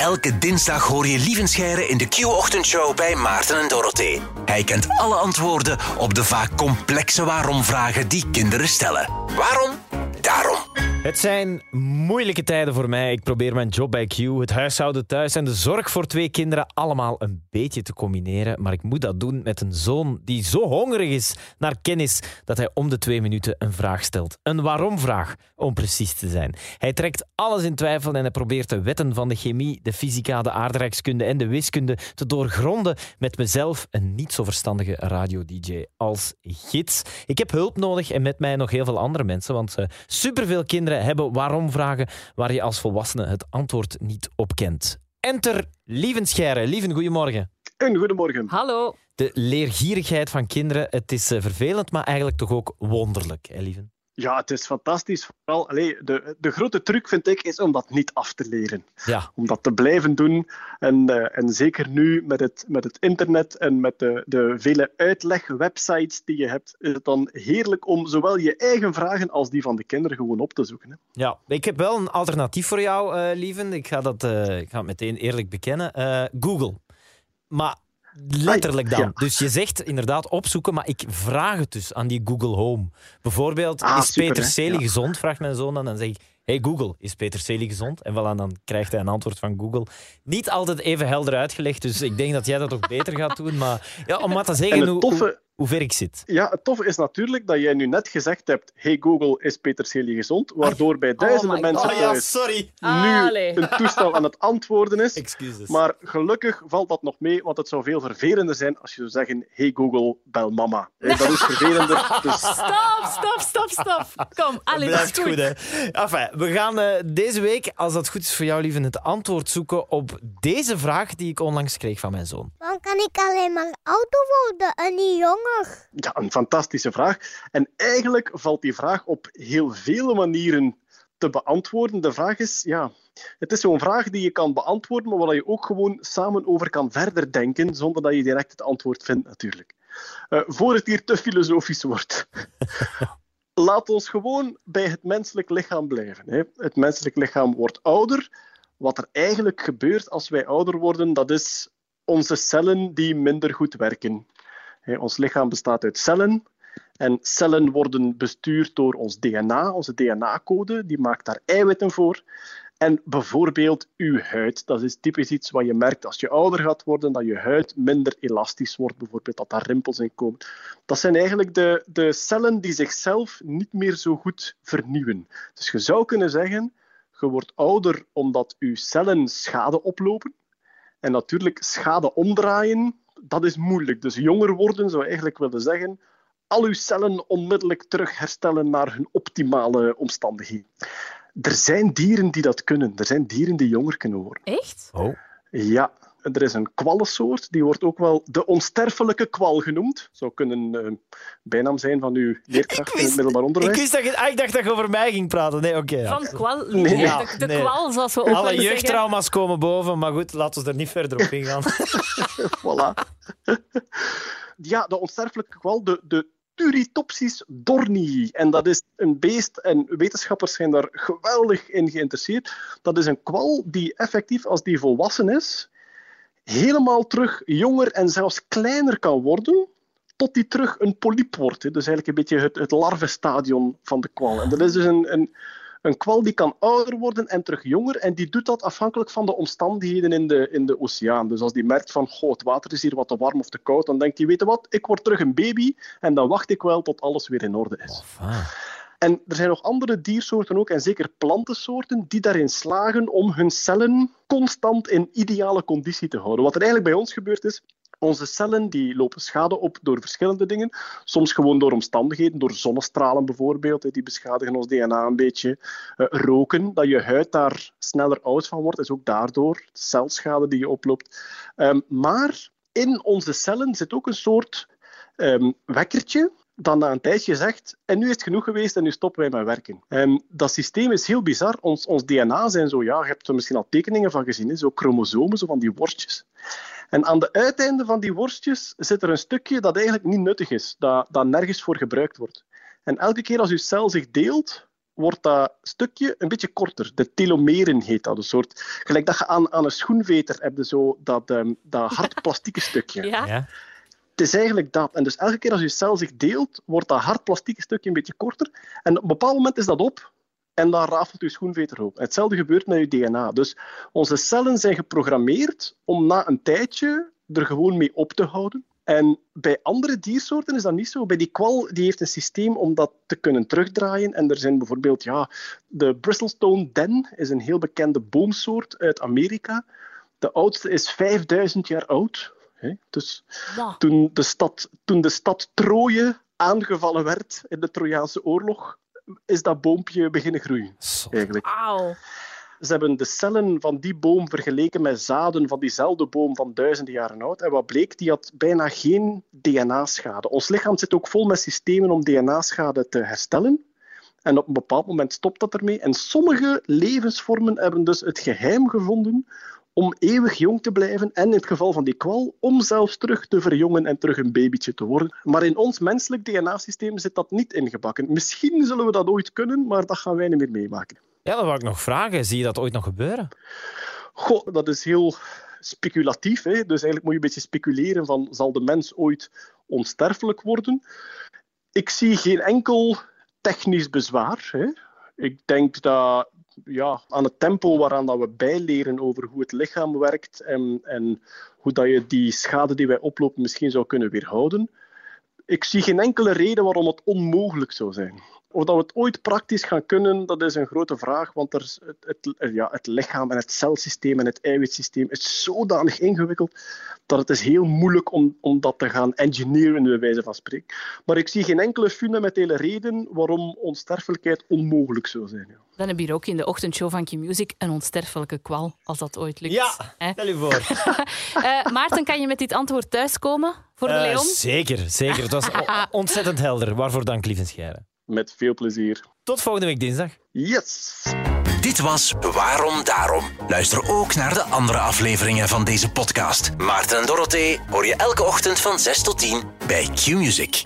Elke dinsdag hoor je Lievenscheire in de Q-ochtendshow bij Maarten en Dorothee. Hij kent alle antwoorden op de vaak complexe waarom-vragen die kinderen stellen. Waarom? Daarom. Het zijn moeilijke tijden voor mij. Ik probeer mijn job bij Q, het huishouden thuis en de zorg voor twee kinderen allemaal een beetje te combineren. Maar ik moet dat doen met een zoon die zo hongerig is naar kennis dat hij om de twee minuten een vraag stelt. Een waarom-vraag, om precies te zijn. Hij trekt alles in twijfel en hij probeert de wetten van de chemie, de fysica, de aardrijkskunde en de wiskunde te doorgronden met mezelf, een niet zo verstandige radio-dj, als gids. Ik heb hulp nodig en met mij nog heel veel andere mensen, want uh, superveel kinderen hebben waarom-vragen waar je als volwassene het antwoord niet op kent. Enter Lieven Scheire. Lieven, goedemorgen. Een goedemorgen. Hallo. De leergierigheid van kinderen, het is eh, vervelend, maar eigenlijk toch ook wonderlijk, hè, Lieven? Ja, het is fantastisch. Vooral, allez, de, de grote truc vind ik is om dat niet af te leren. Ja. Om dat te blijven doen. En, uh, en zeker nu met het, met het internet en met de, de vele uitlegwebsites die je hebt, is het dan heerlijk om zowel je eigen vragen als die van de kinderen gewoon op te zoeken. Hè. Ja, ik heb wel een alternatief voor jou, uh, Lieven. Ik ga, dat, uh, ik ga het meteen eerlijk bekennen. Google. Maar Letterlijk dan. Dus je zegt inderdaad opzoeken, maar ik vraag het dus aan die Google Home. Bijvoorbeeld, ah, is super, Peter? Celi Ja. gezond? Vraagt mijn zoon dan. Dan zeg ik, hey Google, is Peter Celi gezond? En voilà, dan krijgt hij een antwoord van Google. Niet altijd even helder uitgelegd, dus ik denk dat jij dat ook beter gaat doen. Maar ja, om maar te En zeggen het hoe, toffe- hoe, ver ik zit. Ja, het toffe is natuurlijk dat jij nu net gezegd hebt: Hey Google, is Peter gezond? Waardoor bij duizenden my mensen thuis sorry. nu Allee. een toestel aan het antwoorden is. Excuses. Maar gelukkig valt dat nog mee, want het zou veel vervelender zijn als je zou zeggen: Hey Google, bel mama. Hè, Dat is vervelender. Dus Stop, stop, stop, stop. Kom, allee, dat is Blijft goed, hè? Enfin, we gaan eh, deze week, als dat goed is voor jou, lieve, het antwoord zoeken op deze vraag die ik onlangs kreeg van mijn zoon. Waarom kan ik alleen maar auto worden en niet ja, een fantastische vraag. En eigenlijk valt die vraag op heel vele manieren te beantwoorden. De vraag is, ja, het is zo'n vraag die je kan beantwoorden, maar waar je ook gewoon samen over kan verder denken, zonder dat je direct het antwoord vindt, natuurlijk. Eh, voor het hier te filosofisch wordt. Laat ons gewoon bij het menselijk lichaam blijven. Hè. Het menselijk lichaam wordt ouder. Wat er eigenlijk gebeurt als wij ouder worden, dat is onze cellen die minder goed werken. Ons lichaam bestaat uit cellen. En cellen worden bestuurd door ons DNA, onze DNA-code. Die maakt daar eiwitten voor. En bijvoorbeeld uw huid. Dat is typisch iets wat je merkt als je ouder gaat worden, dat je huid minder elastisch wordt. Bijvoorbeeld dat daar rimpels in komen. Dat zijn eigenlijk de, de cellen die zichzelf niet meer zo goed vernieuwen. Dus je zou kunnen zeggen, je wordt ouder omdat uw cellen schade oplopen. En natuurlijk, schade omdraaien, dat is moeilijk. Dus jonger worden zou eigenlijk willen zeggen, al uw cellen onmiddellijk terug herstellen naar hun optimale omstandigheden. Er zijn dieren die dat kunnen. Er zijn dieren die jonger kunnen worden. Echt? Oh. Ja, er is een kwallensoort, die wordt ook wel de onsterfelijke kwal genoemd. Zou kunnen een bijnaam zijn van uw leerkracht in het middelbaar ik, onderwijs. wist dat je, ah, ik dacht dat je over mij ging praten. Nee, oké. ja. Van kwal. Nee. Ja, de, de nee. kwal, zoals we ook Alle zeggen. jeugdtrauma's komen boven, maar goed, laten we er niet verder op ingaan. Voilà. ja, de onsterfelijke kwal, de, de Turritopsis dornii. En dat is een beest, en wetenschappers zijn daar geweldig in geïnteresseerd. Dat is een kwal die effectief, als die volwassen is, helemaal terug jonger en zelfs kleiner kan worden, tot die terug een polyp wordt. hè. Dus eigenlijk een beetje het, het larvenstadion van de kwal. En dat is dus een, een, een kwal die kan ouder worden en terug jonger. En die doet dat afhankelijk van de omstandigheden in de, in de oceaan. Dus als die merkt van, goh, het water is hier wat te warm of te koud, dan denkt hij, weet je wat, ik word terug een baby en dan wacht ik wel tot alles weer in orde is. En er zijn nog andere diersoorten ook, en zeker plantensoorten, die daarin slagen om hun cellen constant in ideale conditie te houden. Wat er eigenlijk bij ons gebeurt is, onze cellen die lopen schade op door verschillende dingen. Soms gewoon door omstandigheden, door zonnestralen bijvoorbeeld, die beschadigen ons DNA een beetje. Eh, roken, dat je huid daar sneller oud van wordt, is ook daardoor de celschade die je oploopt. Ehm, maar in onze cellen zit ook een soort ehm, wekkertje dat na een tijdje zegt, en nu is het genoeg geweest en nu stoppen wij met werken. En dat systeem is heel bizar. Ons, ons DNA zijn zo, ja, je hebt er misschien al tekeningen van gezien, hè, zo chromosomen, zo van die worstjes. En aan de uiteinden van die worstjes zit er een stukje dat eigenlijk niet nuttig is, dat, dat nergens voor gebruikt wordt. En elke keer als uw cel zich deelt, wordt dat stukje een beetje korter. De telomeren heet dat. Een soort, gelijk dat je aan, aan een schoenveter hebt, zo dat, um, dat hard plastieke stukje. Ja. Ja? Het is eigenlijk dat. En dus elke keer als je cel zich deelt, wordt dat hard plastieke stukje een beetje korter. En op een bepaald moment is dat op. En dan rafelt je schoenveter op. Hetzelfde gebeurt met je DNA. Dus onze cellen zijn geprogrammeerd om na een tijdje er gewoon mee op te houden. En bij andere diersoorten is dat niet zo. Bij die kwal die heeft een systeem om dat te kunnen terugdraaien. En er zijn bijvoorbeeld ja, de Bristletone den, is een heel bekende boomsoort uit Amerika. De oudste is 5000 jaar oud. Hè. Dus toen de, stad, toen de stad Troje aangevallen werd in de Trojaanse oorlog, is dat boompje beginnen groeien. Zot. Eigenlijk. Auw. Ze hebben de cellen van die boom vergeleken met zaden van diezelfde boom van duizenden jaren oud. En wat bleek, die had bijna geen DNA-schade. Ons lichaam zit ook vol met systemen om DNA-schade te herstellen. En op een bepaald moment stopt dat ermee. En sommige levensvormen hebben dus het geheim gevonden om eeuwig jong te blijven. En in het geval van die kwal, om zelfs terug te verjongen en terug een babytje te worden. Maar in ons menselijk DNA-systeem zit dat niet ingebakken. Misschien zullen we dat ooit kunnen, maar dat gaan wij niet meer meemaken. Ja, dat wou ik nog vragen. Zie je dat ooit nog gebeuren? Goh, dat is heel speculatief. Hè? Dus eigenlijk moet je een beetje speculeren van zal de mens ooit onsterfelijk worden? Ik zie geen enkel technisch bezwaar. Hè? Ik denk dat ja, aan het tempo waaraan dat we bijleren over hoe het lichaam werkt en, en hoe dat je die schade die wij oplopen misschien zou kunnen weerhouden. Ik zie geen enkele reden waarom het onmogelijk zou zijn. Of dat we het ooit praktisch gaan kunnen, dat is een grote vraag, want er het, het, ja, het lichaam en het celsysteem en het eiwitsysteem is zodanig ingewikkeld dat het is heel moeilijk om, om dat te gaan engineeren, bij wijze van spreken. Maar ik zie geen enkele fundamentele reden waarom onsterfelijkheid onmogelijk zou zijn. Ja. Dan heb je hier ook in de ochtendshow van Q-Music een onsterfelijke kwal, als dat ooit lukt. Ja, stel je voor. Eh, Maarten, kan je met dit antwoord thuiskomen voor de Eh, Leon? zeker, zeker. Het was ontzettend helder. Waarvoor dank, lieve Scheire. Met veel plezier. Tot volgende week dinsdag. Yes! Dit was Waarom Daarom. Luister ook naar de andere afleveringen van deze podcast. Maarten en Dorothee hoor je elke ochtend van 6 tot 10 bij Q-Music.